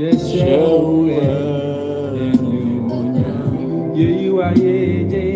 yɛhyɛwo animunya yeyiwa yeye yɛhyɛwodi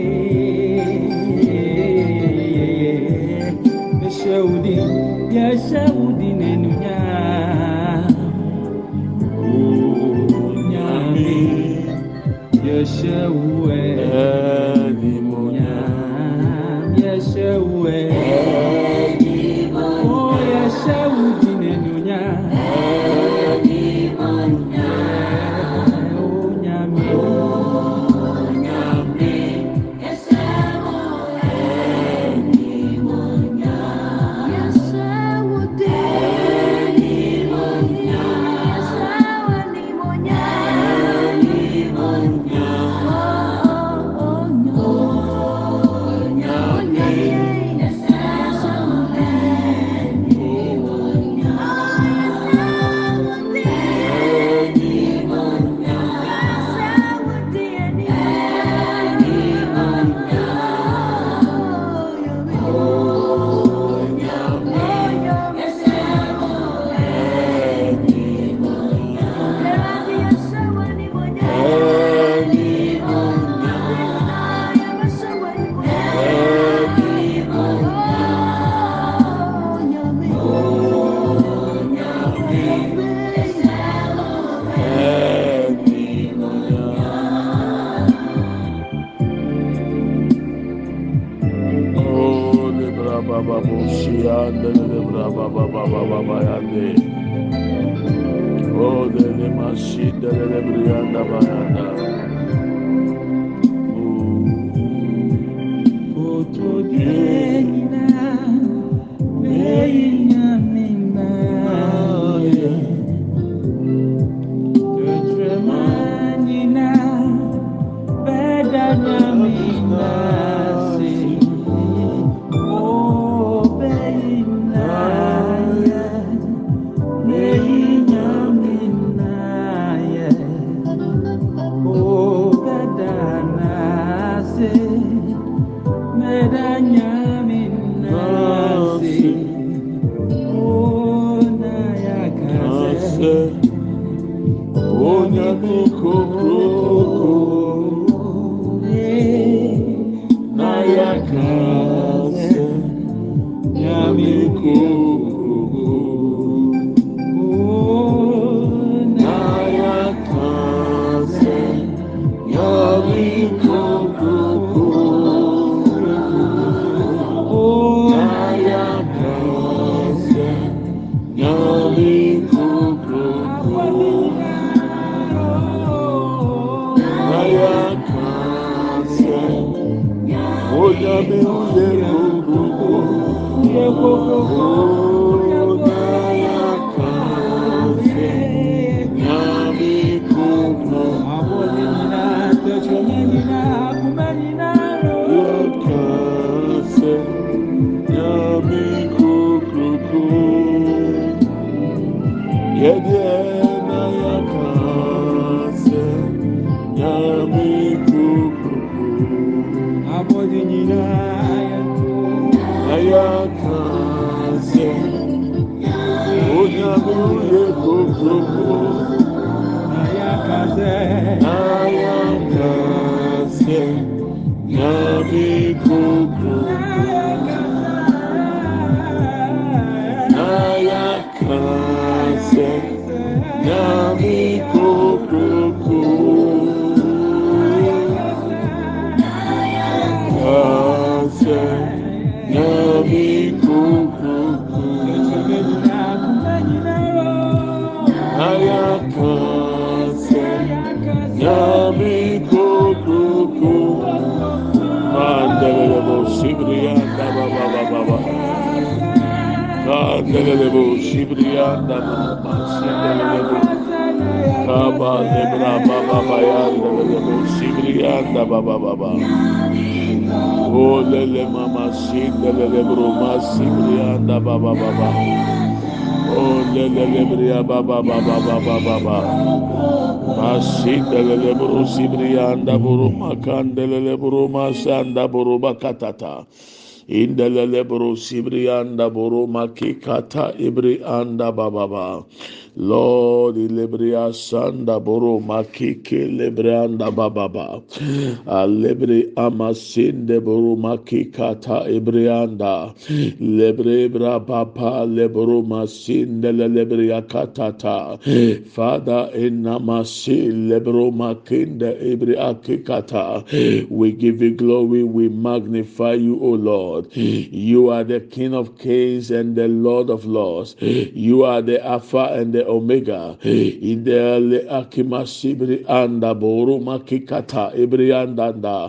onye koko na ya kasị ya mikoro Ayakase, Oh baba baba baba baba. Sibriya anda buru makandelele buru masanda buru bakatata. Indelele buru sibriya anda buru makikata ibri anda bababa. Lord, ilebria sanda boro makike lebranda bababa. Alebre amasinde boro makikata ebrianda. Lebre bra papa lebro masinde lebria katata. Father, in namasi lebro makinde ebria kikata. We give you glory, we magnify you, O Lord. You are the King of kings and the Lord of lords. You are the Alpha and the omega. Idele akima sibri anda boru makikata ibri anda da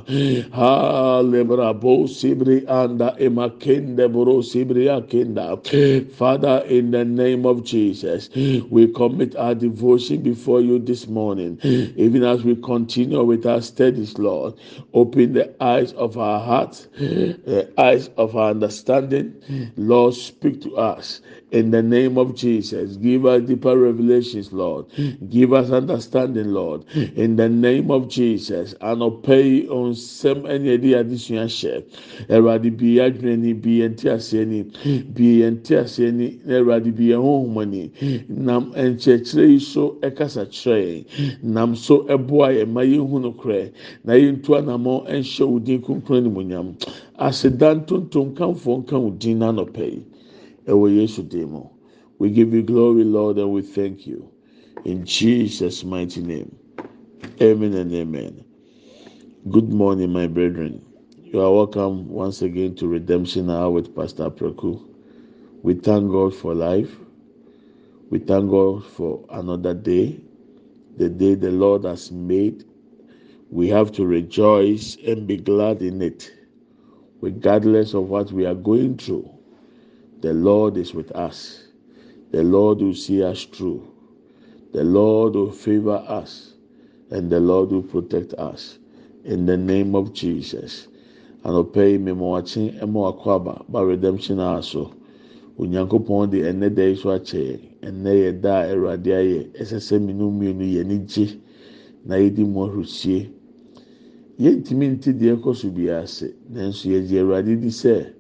ha lebra bo sibri anda emakende boru sibri akinda. Father in the name of jesus we commit our devotion before you this morning. Even as we continue with our studies lord open the eyes of our hearts the eyes of our understanding. Lord speak to us in the name of Jesus. Give us deeper revelations, Lord. Give us understanding, Lord. In the name of Jesus. Anɔpɛ yi onsɛm ɛna ɛde adesua hyɛ. Awurade bi adwene ni bi yɛn ti aseɛ ni bi yɛn ti aseɛ ni na awurade bi yɛn honhom ni. Nam yi so kyerɛ yɛn. Nam so ɛboa yɛn ma yɛn hu no korɛ. Na yɛn tu anamɔ ɛnhyɛ wo din kunkun ne mu nyam. Aseda ntontom kanfo nka wo din n'anɔpɛ yi. Yesu we give you glory lord and we thank you. In jesus mighty name. Amen and amen. Good morning my brethren. You are welcome once again to redemption hour with pastor preku. We thank god for life. We thank god for another day the day the lord has made. We have to rejoice and be glad in it regardless of what we are going through the Lord is with us. The Lord will see us through. The Lord will favor us. And the Lord will protect us. In the name of Jesus. Anɔpɛ yi mmemme wakye ɛma wakɔ aba ba redemption hour so. Onyankopɔn de ɛnɛ da yi so akyɛ ɛnɛ yɛ da a Awurade ayɛ ɛsɛ sɛ mmienu mmienu yɛ ani gye na yɛdi mu ahurisie. Yɛntumi nti deɛ ɛkɔ so bi ase nanso yɛgye Awurade di sɛ.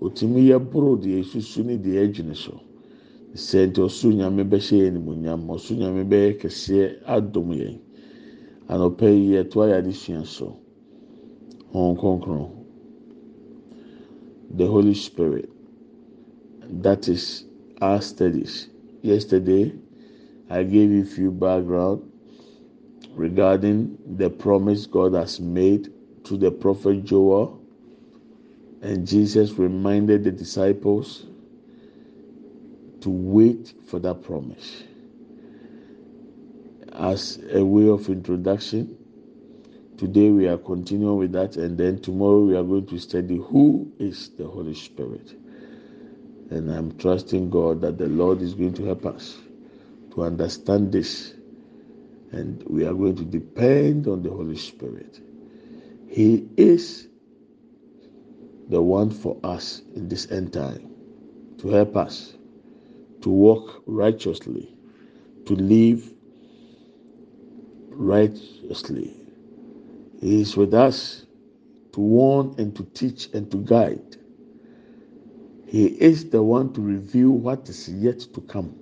Otumi yɛ boro deɛ esusu ne deɛ ɛdwene so. Sɛ nti ɔso nyame bɛhyɛ yɛn nimonyam ɔso nyame bɛyɛ kɛseɛ adom yɛn anɔpɛ yi yɛto ayɛ adesua so. Wɔn kronkron the holy spirit. That is our studies. Yesterday i gave you few background regarding the promise god has made to the prophet joel and Jesus reminded the disciples to wait for that promise. As a way of introduction, today we are continuing with that, and then tomorrow we are going to study who is the Holy Spirit. And I'm trusting God that the Lord is going to help us to understand this, and we are going to depend on the Holy Spirit. He is the one for us in this end time to help us to walk righteously, to live righteously. He is with us to warn and to teach and to guide. He is the one to reveal what is yet to come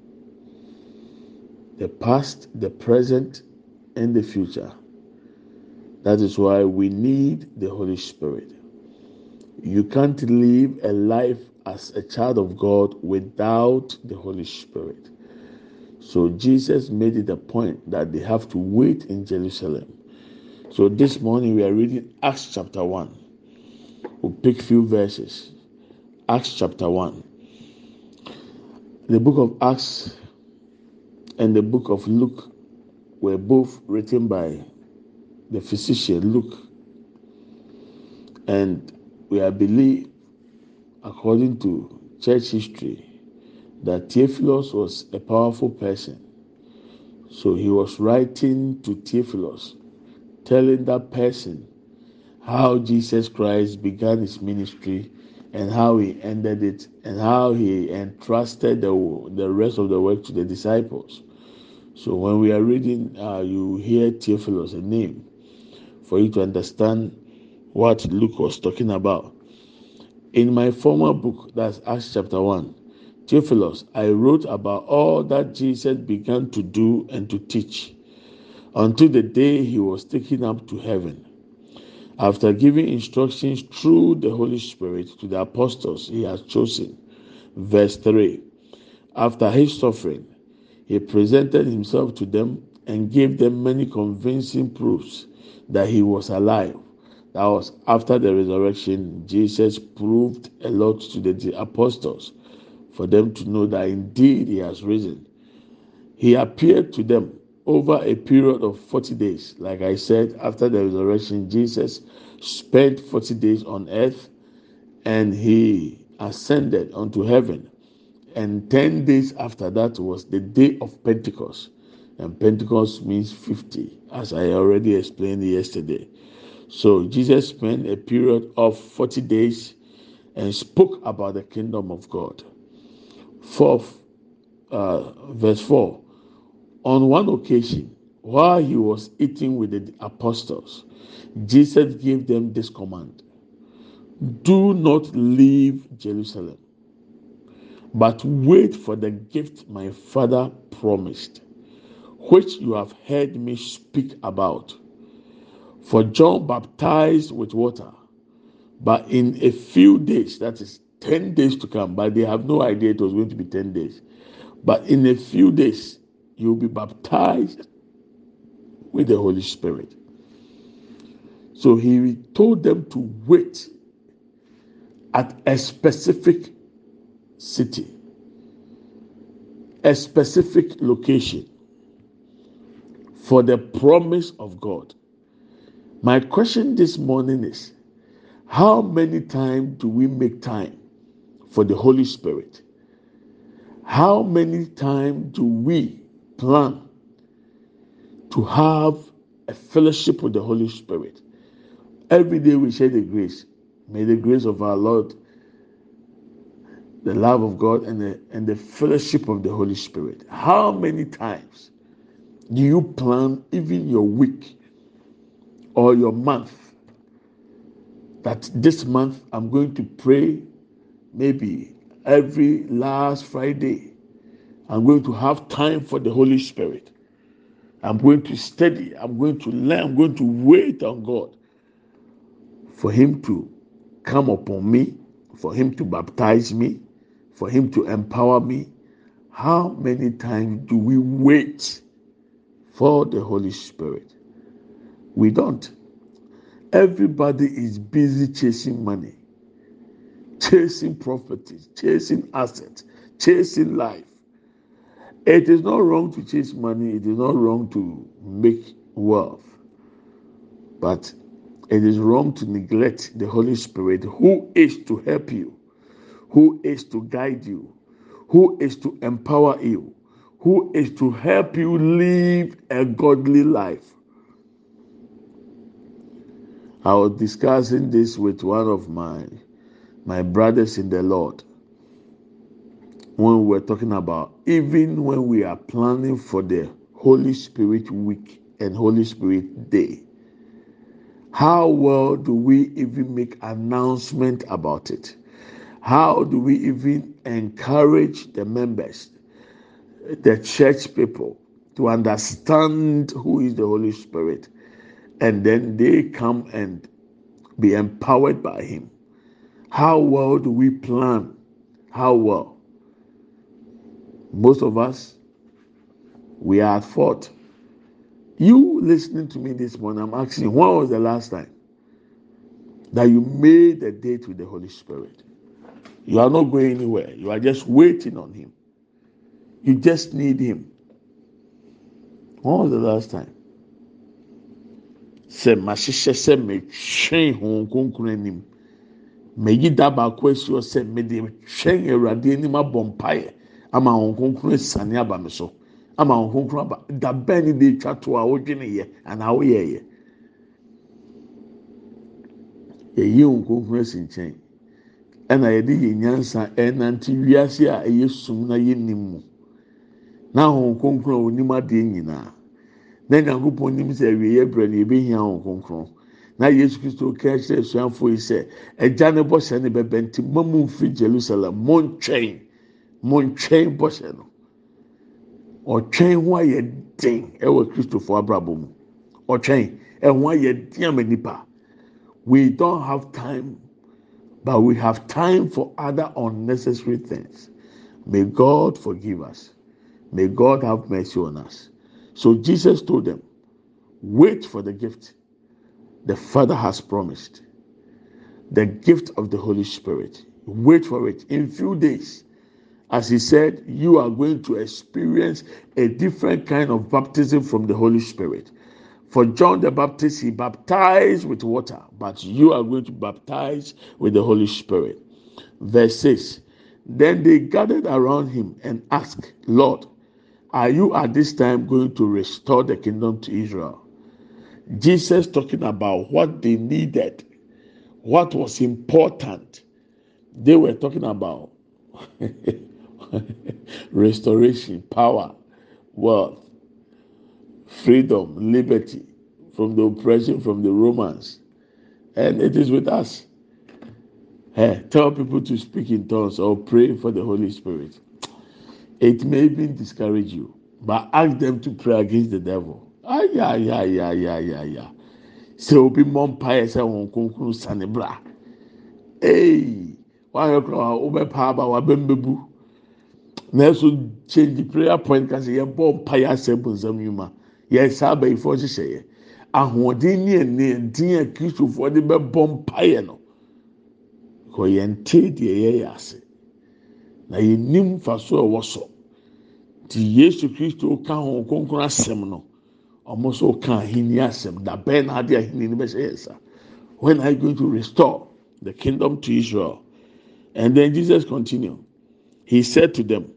the past, the present, and the future. That is why we need the Holy Spirit. You can't live a life as a child of God without the Holy Spirit. So Jesus made it a point that they have to wait in Jerusalem. So this morning we are reading Acts chapter 1. We'll pick few verses. Acts chapter 1. The book of Acts and the book of Luke were both written by the physician Luke. And we are believe, according to church history, that Theophilus was a powerful person. So he was writing to Theophilus, telling that person how Jesus Christ began his ministry and how he ended it and how he entrusted the, the rest of the work to the disciples. So when we are reading, uh, you hear Theophilus, a name, for you to understand what Luke was talking about. In my former book, that's Acts chapter 1, Theophilus, I wrote about all that Jesus began to do and to teach until the day he was taken up to heaven. After giving instructions through the Holy Spirit to the apostles he has chosen. Verse 3 After his suffering, he presented himself to them and gave them many convincing proofs that he was alive. That was after the resurrection, Jesus proved a lot to the apostles for them to know that indeed he has risen. He appeared to them over a period of 40 days. Like I said, after the resurrection, Jesus spent 40 days on earth and he ascended unto heaven. And 10 days after that was the day of Pentecost. And Pentecost means 50, as I already explained yesterday. So Jesus spent a period of 40 days and spoke about the kingdom of God. Fourth, uh, verse 4 on one occasion, while he was eating with the apostles, Jesus gave them this command Do not leave Jerusalem, but wait for the gift my father promised, which you have heard me speak about. For John baptized with water, but in a few days, that is 10 days to come, but they have no idea it was going to be 10 days. But in a few days, you'll be baptized with the Holy Spirit. So he told them to wait at a specific city, a specific location for the promise of God. My question this morning is how many times do we make time for the Holy Spirit? How many times do we plan to have a fellowship with the Holy Spirit. Every day we share the grace. May the grace of our Lord, the love of God, and the, and the fellowship of the Holy Spirit. How many times do you plan even your week or your month? That this month I'm going to pray maybe every last Friday I'm going to have time for the Holy Spirit. I'm going to study. I'm going to learn. I'm going to wait on God for Him to come upon me, for Him to baptize me, for Him to empower me. How many times do we wait for the Holy Spirit? We don't. Everybody is busy chasing money, chasing properties, chasing assets, chasing life. It is not wrong to chase money, it is not wrong to make wealth, but it is wrong to neglect the Holy Spirit who is to help you, who is to guide you, who is to empower you, who is to help you live a godly life. I was discussing this with one of my my brothers in the Lord when we were talking about even when we are planning for the Holy Spirit week and Holy Spirit day. How well do we even make announcement about it? How do we even encourage the members, the church people to understand who is the Holy Spirit and then they come and be empowered by him? How well do we plan? How well? Most of us, we are at fault. You listening to me this morning, I'm asking, when was the last time that you made a date with the Holy Spirit? You are not going anywhere. You are just waiting on Him. You just need Him. When was the last time? Sɛ mahyehyɛ sɛ metwɛn ho nkonkron anim. Meyi da baako asi hɔ sɛ mede twɛn awurade anim abɔ mpaeɛ ama wɔn kronkron esane aba mi so ama wɔn kronkron aba. Da ni de etwa to a wodwene yɛ anaa woyɛ yɛ? Yɛyi wɔn kronkron esi nkyɛn ɛna yɛde yɛ nyansa ɛnante wiase a ɛyɛ sum na yɛ nim mu. Na ahohom kronkron a onim adeɛ nyinaa na nyankopɔn nim sɛ awie yɛ brɛ no yɛbɛhia ahohom kronkron. Na yesu kristo ka kyerɛ asuafoɔ yi sɛ ɛgya ne bɔhyɛ ne bɛbɛ nti mo mu nfiri jerusalem. Mo ntwɛn mo ntwɛn bɔhyɛ no. Ɔtwɛn ho ayɛ den ɛwɔ kristofoɔ abrabɔ mu. Ɔtwɛn. Ɛho ayɛ den ama nipa we don't have time but we have time for other unnecessary things. May god forgive us. May god have mercy on us so jesus told them wait for the gift the father has promised the gift of the holy spirit. Wait for it in few days. As he said you are going to experience a different kind of baptism from the holy spirit. For John the Baptist, he baptized with water, but you are going to baptize with the Holy Spirit. Verse 6 Then they gathered around him and asked, Lord, are you at this time going to restore the kingdom to Israel? Jesus talking about what they needed, what was important. They were talking about restoration, power, wealth freedom, liberty from the oppression from the Romans. And it is with us. Hey, tell people to speak in tongues or pray for the Holy Spirit. It may even discourage you, but ask them to pray against the devil. Ay, ay, ay, ay, ay, ay, ay. Sɛ obi mmɔ mpaeɛ sɛ wɔn kunkun sani bra. Ee, wayɛ kora wobɛpa aba wabɛn Na ɛso change prayer point kasi yɛ bɔ mpaeɛ asɛ bonsam nnwuma. yɛ saa abayifoɔ hyehyɛ yɛ ahoɔden ne ɛnɛɛden a kristofoɔ de bɛbɔ mpaeɛ no kɔ yɛn te deɛ yɛyɛ ase na yɛnim fa so a ɛwɔ so. Ti yesu kristo ka ho kronkron asɛm no ɔmo nso ka ahenni asɛm. Da bɛn na ade ahenni no bɛhyɛ yɛn sa when are you going to restore the kingdom to israel? And then jesus continued he said to them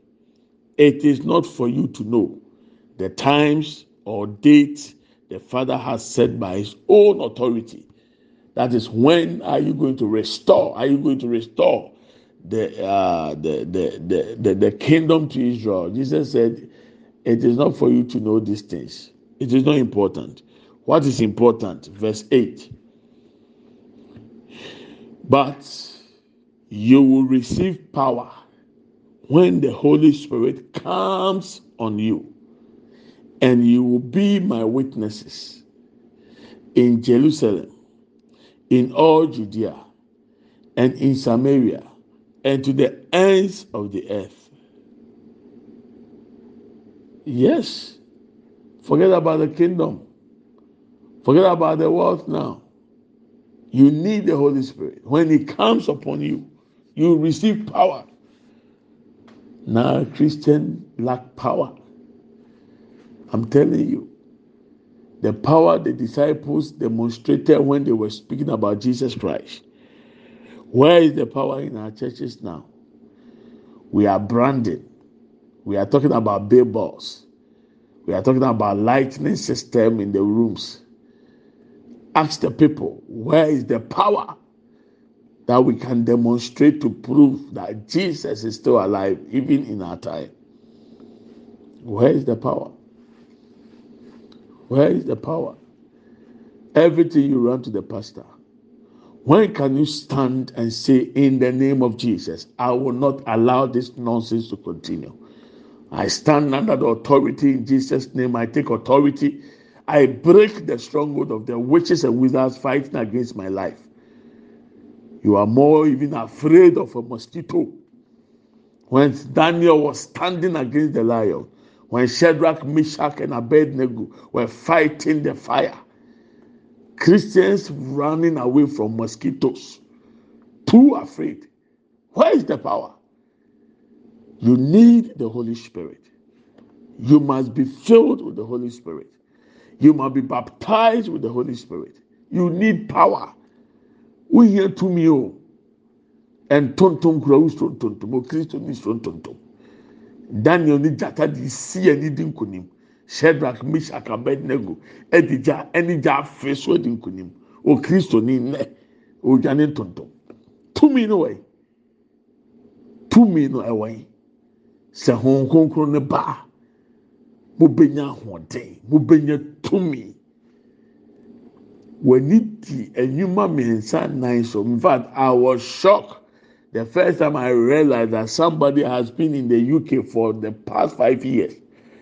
it is not for you to know the times or date the Father has set by His own authority. That is, when are you going to restore? Are you going to restore the uh, the, the, the, the kingdom to Israel? Jesus said, "It is not for you to know these things. It is not important. What is important?" Verse eight. But you will receive power when the Holy Spirit comes on you and you will be my witnesses in Jerusalem, in all Judea, and in Samaria, and to the ends of the earth. Yes, forget about the kingdom, forget about the world now. You need the Holy Spirit. When He comes upon you, you receive power. Now, Christian lack power. I'm telling you, the power the disciples demonstrated when they were speaking about Jesus Christ. Where is the power in our churches now? We are branded. We are talking about billboards. We are talking about lightning system in the rooms. Ask the people, where is the power that we can demonstrate to prove that Jesus is still alive, even in our time? Where is the power? Where is the power? Everything you run to the pastor. When can you stand and say, In the name of Jesus, I will not allow this nonsense to continue? I stand under the authority in Jesus' name. I take authority. I break the stronghold of the witches and wizards fighting against my life. You are more even afraid of a mosquito. When Daniel was standing against the lion, when Shadrach, Meshach, and Abednego were fighting the fire Christians running away from mosquitoes, too afraid. Where is the power? You need the Holy Spirit. You must be filled with the Holy Spirit. You must be baptized with the Holy Spirit. You need power. We hear to me, and tonton kura tonton, Christo ni tonton. daniel ne gyata de si ani di Shadrach Meshach abednego ɛde gya ɛne gya afei so di nkunim o kristo ni nnɛ odwane ntontom tumi no wɔ tumi no ɛwɔ yi sɛ honhom kronkron ne ba. Mobɛnya ahoɔden mobɛnya tumi w'ani di enyuma mmiɛnsa nnan so in fact i was shocked. The first time i realized that somebody has been in the uk for the past five years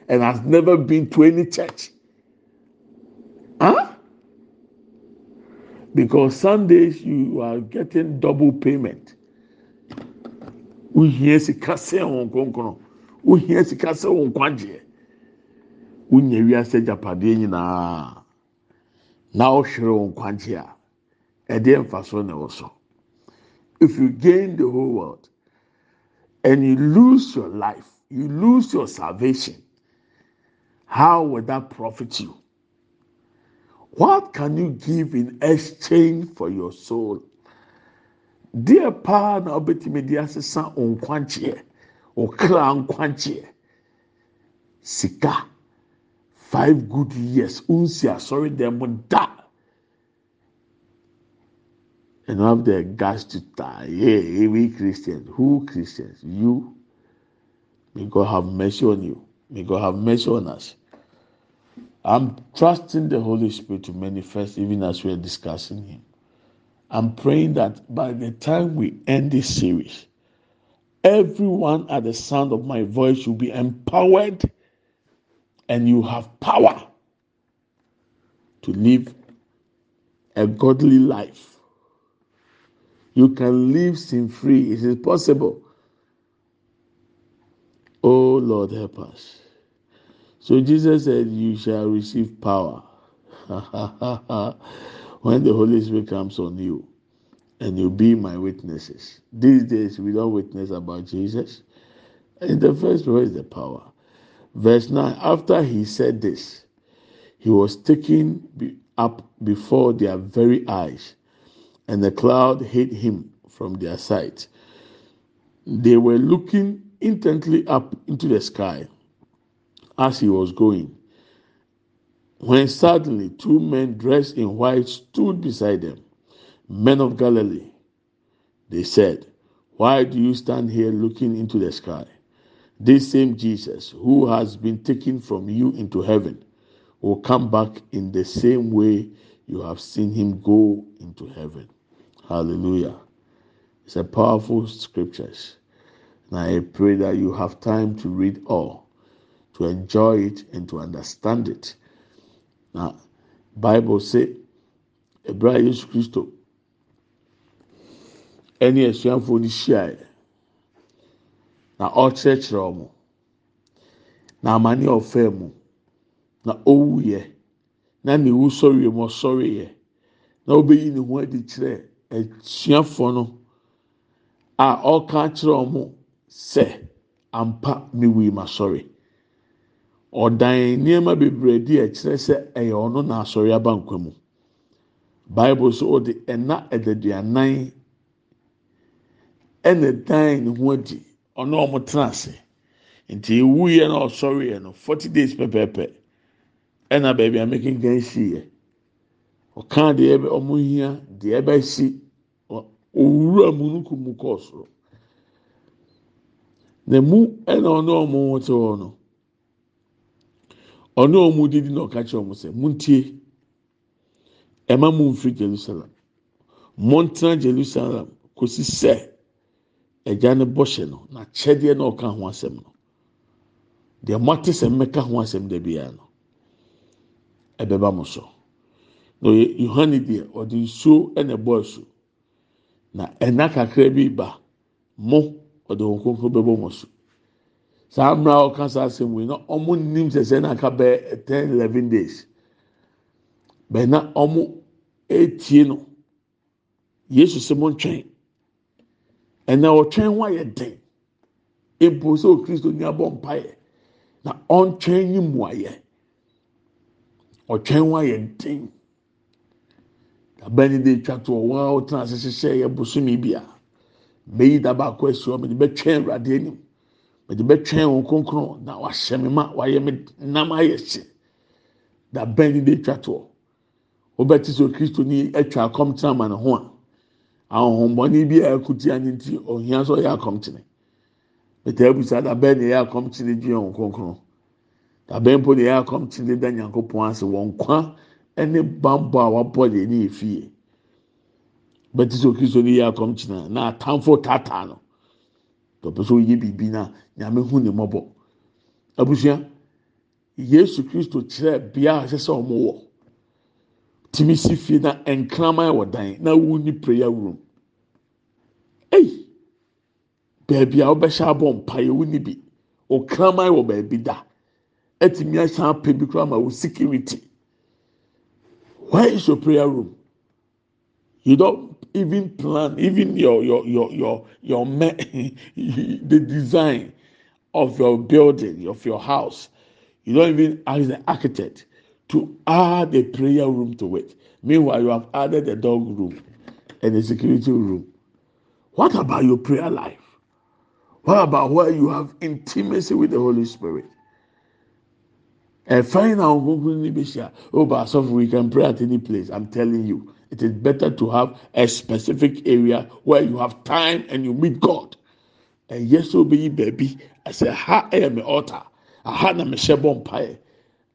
and has never been to any church. Huh? Because sundays you are getting double payment. Wohia sika na if you gain the whole world and you lose your life you lose your salvation how will that profit you? What can you give in exchange for your soul? Deɛ paa na ɔbɛtumi de asesa nkwagyeɛ ɔkra nkwagyeɛ sika five good years nsi asɔre dɛm mu da. And have the guts to die. Yeah we christians who christians? You? May god have mercy on you may god have mercy on us i'm trusting the holy spirit to manifest even as we are discussing him i'm praying that by the time we end this series everyone at the sound of my voice will be empowered and you have power to live a godly life. You can live sin free. It is possible. Oh Lord, help us. So Jesus said, You shall receive power when the Holy Spirit comes on you, and you'll be my witnesses. These days, we don't witness about Jesus. In the first place, the power. Verse 9 After he said this, he was taken up before their very eyes, and the cloud hid him from their sight. They were looking intently up into the sky as he was going. When suddenly two men dressed in white stood beside them. Men of Galilee, they said, Why do you stand here looking into the sky? This same Jesus who has been taken from you into heaven will come back in the same way you have seen him go into heaven. Hallelujah. It's a powerful scriptures. I pray that you have time to read all, to enjoy it and to understand it. Now, Bible say, Ebra Yesu Kristo, ɛne asuafoɔ no hyiaeɛ na ɔkyerɛkyerɛ wɔn na amane ɔfɛɛ mu na owuiɛ na ne wu sɔreɛ mu ɔsɔreɛ na ɔbɛyi ne ho adi kyerɛ no. A ɔka kyerɛ sɛ ampa me wu ma sɔre. Ɔdan nneɛma bebree di ɛkyerɛ sɛ ɛyɛ ɔno na asɔre aba nkwa mu. Bible so ɔde ɛna ɛdaduanan ɛna dan ne ho adi. Ɔno ɔmo tena ase. Nti ewu yɛ na ɔsɔre yɛ no forty days pɛpɛɛpɛ. Ɛna baabi a mekenkan si yɛ ɔka deɛ ɔmo hia deɛ ɛbɛsi owura mu kɔɔ soro. Na mu ɛna ɔno ɔmo te hɔ no ɔno ɔmo didi na ɔka kyerɛ ɔmo sɛ muntie. Ɛma mu nfiri jerusalem. Mɔntena jerusalem kòsi sɛ ɛgya ne bɔhyɛ no na kyɛdeɛ na ɔka ho asɛm no. Deɛ mo ate sɛ mmɛka ho asɛm da biara no ɛbɛba mo so. Na ɔyɛ yohane deɛ ɔde nsuo ɛna ɛbɔ ɛso na ɛna kakra bi ba mo ɔde wɔn kɔnkɔn bɛbɔ mo so. Saa mmerɛ a ɔka saa asɛm wei na ɔmo nim sɛ sɛ na aka bɛyɛ ten eleven days. Bɛn na ɔmo etie no. Yesu sɛ mo ntwɛn. Ɛna ɔtwɛn ho ayɛ den. Epo sɛ okristo ni abɔ mpaeɛ. Na ɔntwɛn yi mu ayɛ. Ɔtwɛn ho ayɛ den. Abɛni de twa to ɔwɔ a ɔtena ase hyehyɛ yɛ bosomi bia mɛyi da baako esi hɔ mɛde bɛtwɛn awurade anim mɛde bɛtwɛn wɔn kronkron na wahyɛ mi ma wayɛ mi nam ayɛ hye da bɛni de twa to ɔbɛti sɛ okristo ni atwa akɔm tena ma ne ho a ahohombɔni bi a ɛkutia ne ti ohia so ɔyɛ akɔmtene ètò ẹ̀bùsà dàbẹ́ ni ẹ̀yà kọ́mtìrì ju ẹ̀wọ̀n kọ̀ọ̀kan dàbẹ́ mpo ni ẹ̀yà kọ́mtìrì dá nyankó pọ́n ase wọ́n kwa ẹne bambọ a wabọ deɛ ne yɛ fie bɛti sɛ okristo ne yɛ akɔmkyina na atamfo taataa no. Tɔpɛ sɛ oyɛ biribi na nyame hu ne mmɔbɔ abusua yesu kristo kyerɛ bea a ɛsɛ sɛ ɔmo wɔ. Tìmí si fie na nkraman wɔ dan na wu ni prayer room. Eyi beebi a wɔbɛhyɛ abɔ mpa yɛ wu ni bi. Okraman wɔ beebi da. Ɛtìmí ahyɛn apɛ bi kora ma wɔ security. Where is your prayer room? You don't even plan even your your your your your the design of your building of your house. You don't even ask the architect to add a prayer room to it. Meanwhile you have added a dog room and a security room. What about your prayer life? What about where you have intimacy with the holy spirit? Oh but asɔfo we can pray at any place. I'm telling you it is better to have a specific area where you have time and you meet god. Ɛyɛ sɛ obeyi baabi ɛsɛ ha am mi altar. Aha na mi hyɛ bɔ mpaeɛ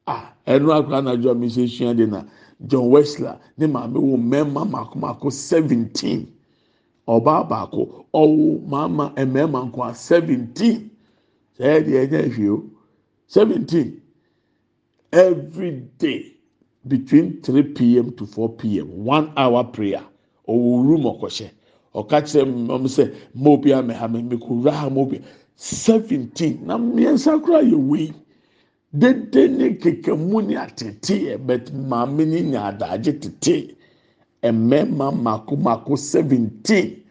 ah ɛnu akora na adwa mi sɛ esua de na. John wesley ne maame wo mmarima mako mako seventeen. Ɔbaa baako ɔwo maama mmarima nko a seventeen. Sɛ ɛyɛ deɛ ɛnyɛ ehwie o. Seventeen. Every day between 3 p.m. to 4 p.m. one hour prayer. Ɔwɔ room ɔkɔhyɛ ɔka kyerɛ mu sɛ mobi ameha me mekura ha mobi seventeen. Na mmiɛnsa koraa yɛ wei dede ne keke mu ne atete yɛ but maame ne nya adagye tete mmarima mako mako seventeen.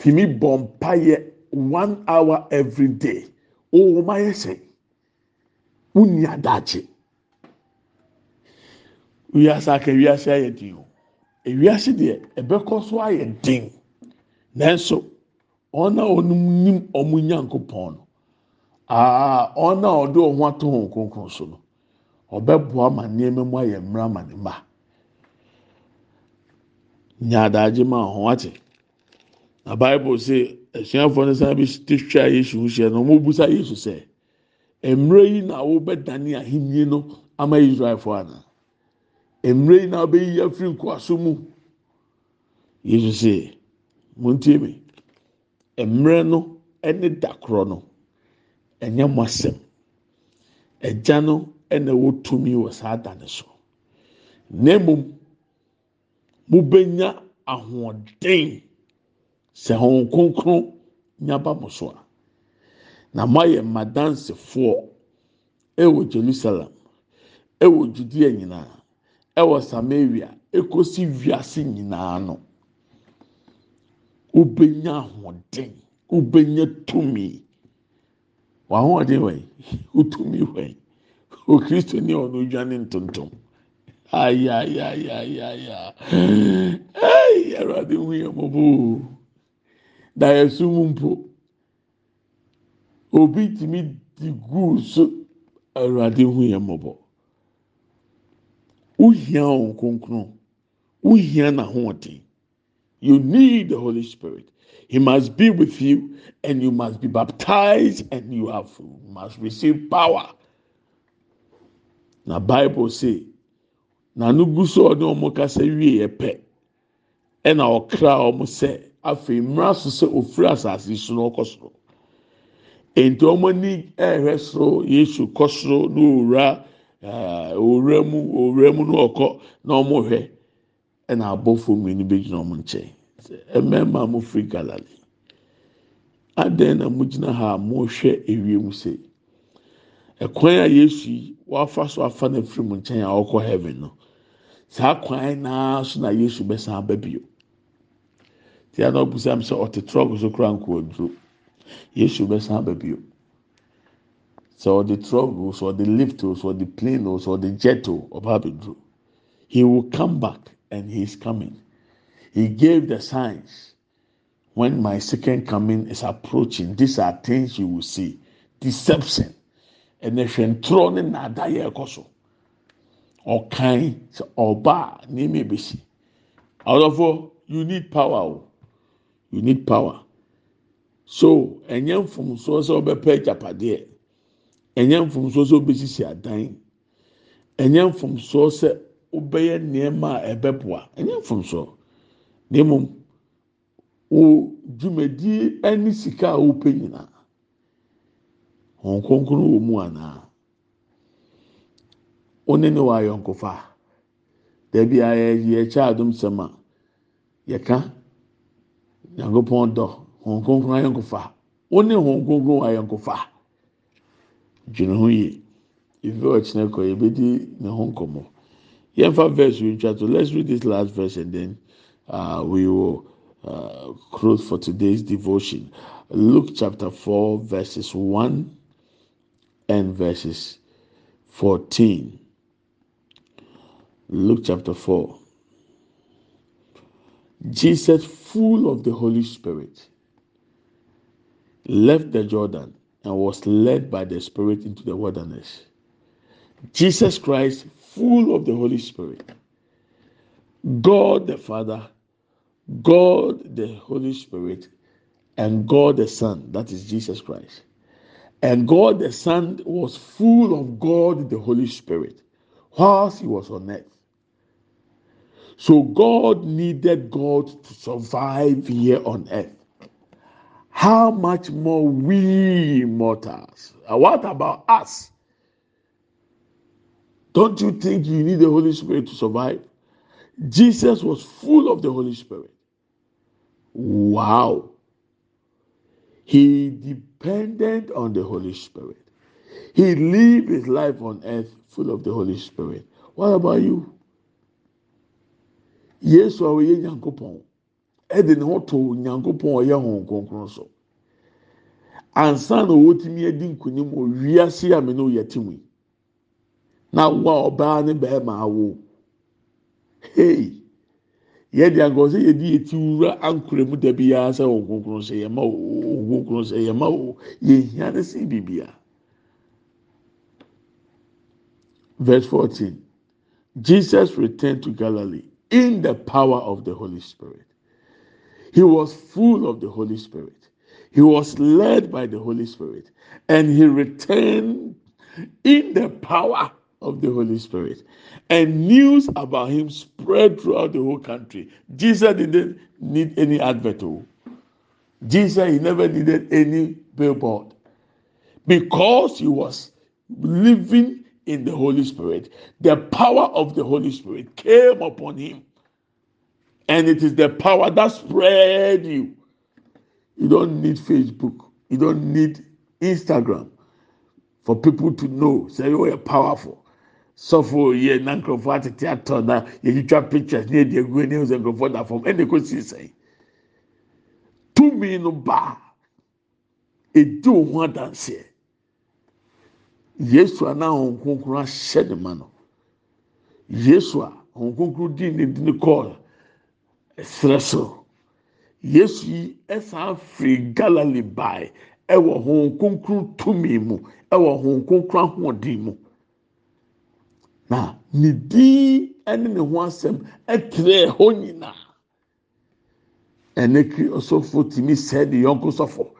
Tìmí bɔ mpa yɛ one hour every day. Ɔwɔ ma yɛ sɛ wunni adagye wiase aka wiase ayɛ den o. Ewiase deɛ ɛbɛkɔ so ayɛ den. Nanso ɔn a ɔnom nim ɔmo nyankopɔn no. Aa ɔn a ɔde ɔho ato wɔn kronkron so no. Ɔbɛboa ma nneɛma mu ayɛ mmira ma ne mma. Nya adagye ma ɔho ate. Na bible sɛ asuafoɔ no san bi te hwɛ a yesu hyɛ no ɔmo busa yesu sɛ mmerɛ yi na wɔbɛdane ahenni no ama israelfoɔ ana? Mmerɛ yi na wɔbɛyi afiri nkoaso mu. Yesu sɛ montie mi mmerɛ no ne da korɔ no ɛnyɛ mo asɛm. Ɛgya no ɛna ɛwɔ tumi wɔ saa da ne so. Na mmom mobɛnya ahoɔden sɛ wɔn kronkron nyaba mo so a na moayɛ mmadansefoɔ. Ɛwɔ jerusalem ɛwɔ judea nyinaa ɛwɔ samaria ekosi wiase nyinaa no wobɛnya ahoɔden wobɛnya tumi. W'ahoɔden wɛn wotumi wɛn okristo ni ɔno odwane ntontom. Ayayayayaya ɛyi awurade hu yɛ mɔbɔ o da yɛsu mu mpo obi tumi di guu so. Awurade hu yɛ mmɔbɔ wohia wɔn kronkron wohia n'ahoɔden you need the holy spirit. He must be with you and you must be baptized and you have must receive power. Na bible say n'ano gu so ɔne wɔn kasa wie yɛ pɛ. Ɛna ɔkra wɔn sɛ afei mmira so sɛ ofiri asase so ɔkɔ soro. Nti ani ɛrehwɛ soro yesu kɔ soro owura owura mu owura mu na ɔkɔ na hwɛ ɛna abɔfo mmienu bi gyina wɔn nkyɛn mmarima a wɔfiri galilei adan na wɔgyina ha a wɔrehwɛ ewiem sɛ ɛkwan a yesu wafa so afa na firi mu nkyɛn a ɔkɔ heaven no saa kwan naa so na yesu bɛsan aba bio. Tia na ɔbusa mi sɛ ɔte trɔk so kora nko aduro. Yesu bɛsan aba bio. Sɛ ɔde trɔk o sɛ ɔde lift o sɛ ɔde plane o sɛ ɔde jet ɔba he will come back and he is coming. He gave the signs. When my second coming is approaching these are things you will see. Deception. Ɛnna hwɛ ntorɔ ne nnaada yɛ ɛkɔ so ɔkan sɛ ɔbaa nneɛma ebesi ɔdɔfo you need power o you need power. So ɛnyɛ mfomsoɔ sɛ ɔbɛpɛ agyapadeɛ ɛnyɛ mfomsoɔ sɛ ɔbɛsisi adan. Ɛnyɛ mfomsoɔ sɛ ɔbɛyɛ nneɛma a ɛbɛboa ɛnyɛ mfomsoɔ na mmom wo dwumadie ɛne sika a wɔpɛ nyinaa wɔn kronkron wɔ mu anaa wɔne ne wɔ ayɔnkofa dɛbi a yɛ kyɛ adom sɛm a yɛka. Nyankopɔn dɔ. Wɔn kronkron ayɔnkofa wɔne wɔn kronkron wɔ ayɔnkofa dwene ho yie ebi ɔkyerɛ kɔ yɛbɛdi ne ho nkɔmɔ yɛn fa verse wi ntwa so let's read this last verse and then uh, we will. uh, close for today's devotion. Luke chapter 4, verses 1 and verses 14. Luke chapter 4. Jesus, full of the Holy Spirit, left the Jordan and was led by the Spirit into the wilderness. Jesus Christ, full of the Holy Spirit, God the Father God the Holy Spirit and God the Son, that is Jesus Christ. And God the Son was full of God the Holy Spirit whilst he was on earth. So God needed God to survive here on earth. How much more we mortals? Uh, what about us? Don't you think you need the Holy Spirit to survive? Jesus was full of the Holy Spirit. Wow. He depended on the Holy Spirit. He lived his life on earth full of the Holy Spirit. What about you? A ɔyɛ nyankopɔn ɛde ne ho to nyankopɔn ɔyɛ hɔn kronkron so. Ansa na wɔtumi adi nkunim wɔ wiase a yɛ mu na wa ɔbaa ne bɛrima awo hey yɛde agorɔ sɛ yɛde yɛti wura ankora mu da biara sɛ wɔn kronkron sɛ yɛma wɔn kronkron sɛ yɛma wɔn yɛhia ne si bibia. Verse fourteen. Jesus returned to galilee in the power of the holy spirit he was full of the holy spirit he was led by the holy spirit and he returned in the power of the Holy Spirit. And news about him spread throughout the whole country. Jesus didn't need any advert. Oh. Jesus, he never needed any billboard because he was living in the Holy Spirit. The power of the Holy Spirit came upon him. And it is the power that spread you. You don't need Facebook. You don't need Instagram for people to know. Say you are powerful. sɔfo yɛ na nkurɔfoɔ atete atɔ na yɛtwitwa pictures ne yɛde egu ne sɛ nkurɔfoɔ da fam ɛna ɛkɔ si sɛn tumi no ba edi ohun adanseɛ yesu a na ahɔn kronkron ahyɛ ne ma no yesu a ahɔn kronkron di ne di ne kɔɔ ɛsrɛ so. Yesu yi ɛsan firi galilei baa ɛwɔ ahɔn kronkron tumi mu ɛwɔ ahɔn kronkron ahoɔden mu. na ne din ne ne ho asɛm trɛ hɔ nyinaa. Ɛnɛ kiri ɔsɔfo tumi sɛ de yɔnko sɔfo.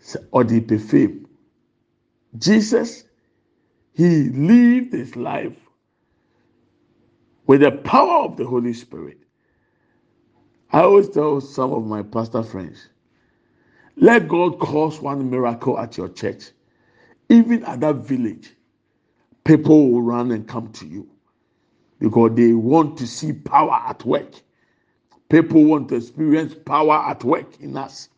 Sɛ ɔde pɛ jesus he lived his life with the power of the holy spirit i always tell some of my pastor friends let god cause one miracle at your church even at that village people will run and come to you because they want to see power at work. People want to experience power at work in us.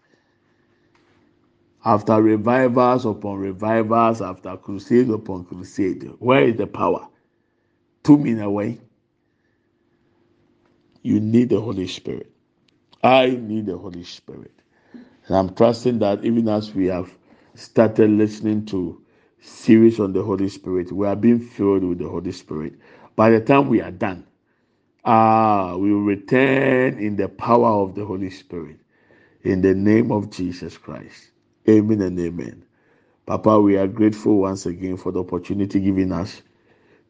After revivals upon revivals, after crusade upon crusade, where is the power? Two minutes away. You need the Holy Spirit. I need the Holy Spirit. And I'm trusting that even as we have started listening to series on the Holy Spirit. We are being filled with the Holy Spirit. By the time we are done, ah, we will return in the power of the Holy Spirit. In the name of Jesus Christ. Amen and amen. Papa, we are grateful once again for the opportunity given us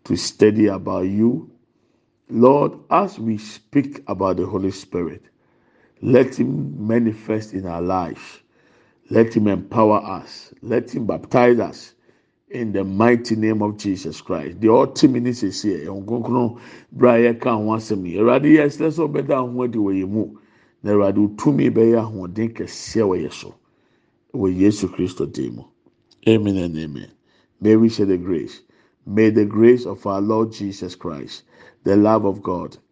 to study about you. Lord, as we speak about the Holy Spirit, Let Him manifest in our lives. Let Him empower us. Let Him baptize us in the mighty name of Jesus Christ. The ultimate is here. Nkonkron Brian ka ho asɛm yi. Awurade yɛ ɛsɛ sɛ ɔbɛda ho adi wɔ yɛn mu. Na Awurade tumi bɛyɛ ahoɔden kɛseɛ wɔ yɛn so. Wɔ Yesu Kristo dim mu. Amen and amen. May we share the grace. May the grace of our Lord Jesus Christ, the love of God,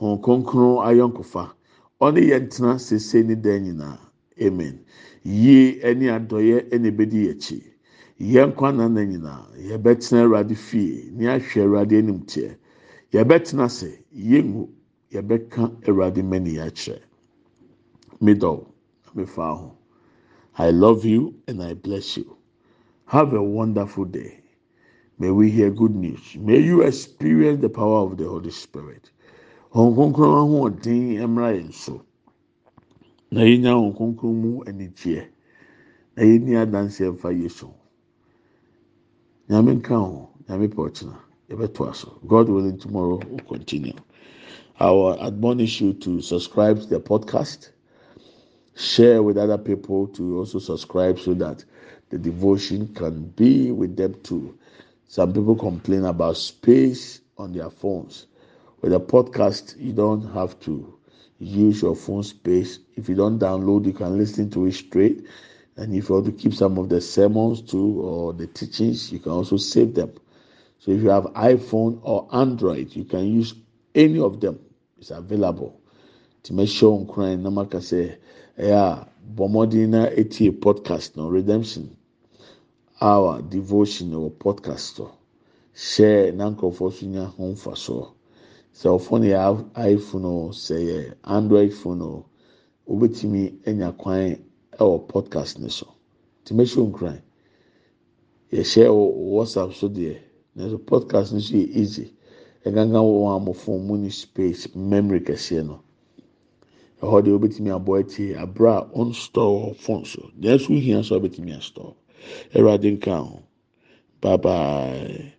hɔn kronkron ayɔnkofa ɔne yɛn tena sese ne dan nyinaa. Amen. Yie ɛne adɔyɛ ɛna ebedi akyi. Yɛn kwan nana nyinaa yɛbɛtena awurade fie ne ahwɛ awurade anim teɛ. Yɛbɛtena ase yɛngu yɛbɛka awurade mɛni akyerɛ. Middle mefa ho. I love you and i bless you. Have a wonderful day. May we hear good news. May you experience the power of the Holy Spirit. Hɔn kronkron ahoɔden mmra yɛn so. Na yɛnya hɔn kronkron mu anigyeɛ. Na yɛni adanseɛ mfa Yesu. Nyame nka ho. Nyame pɛ ɔkyena. Yɛbɛto aso. God willing, tomorrow we'll continue. I will admonish you to subscribe to the podcast. Share with other people to also subscribe so that the devotion can be with them too. Some people complain about space on their phones. With a podcast, you don't have to use your phone space. If you don't download, you can listen to it straight. And if you want to keep some of the sermons too or the teachings, you can also save them. So if you have iPhone or Android, you can use any of them. It's available. To make sure crying, Namaka say, yeah, Bomodina eti podcast no redemption our devotion or podcast share na nkurɔfoɔ so nya ho mfasoɔ sɛ ɔfone yɛ iphone o sɛ yɛ android phone o wobɛtumi anya kwan ɛwɔ podcast ne so. Tìmɛhyɛ nkran. Yɛhyɛ whatsapp so deɛ nanso podcast no so yɛ easy. Ɛgangan wɔn a mo phone mu ni space memory kɛseɛ no. Ɛhɔ deɛ wobɛtumi abɔ ɛtie abira on store phone so. Deɛ ɛso hia so wobɛtumi astore. Awurade nka ho. Bye bye.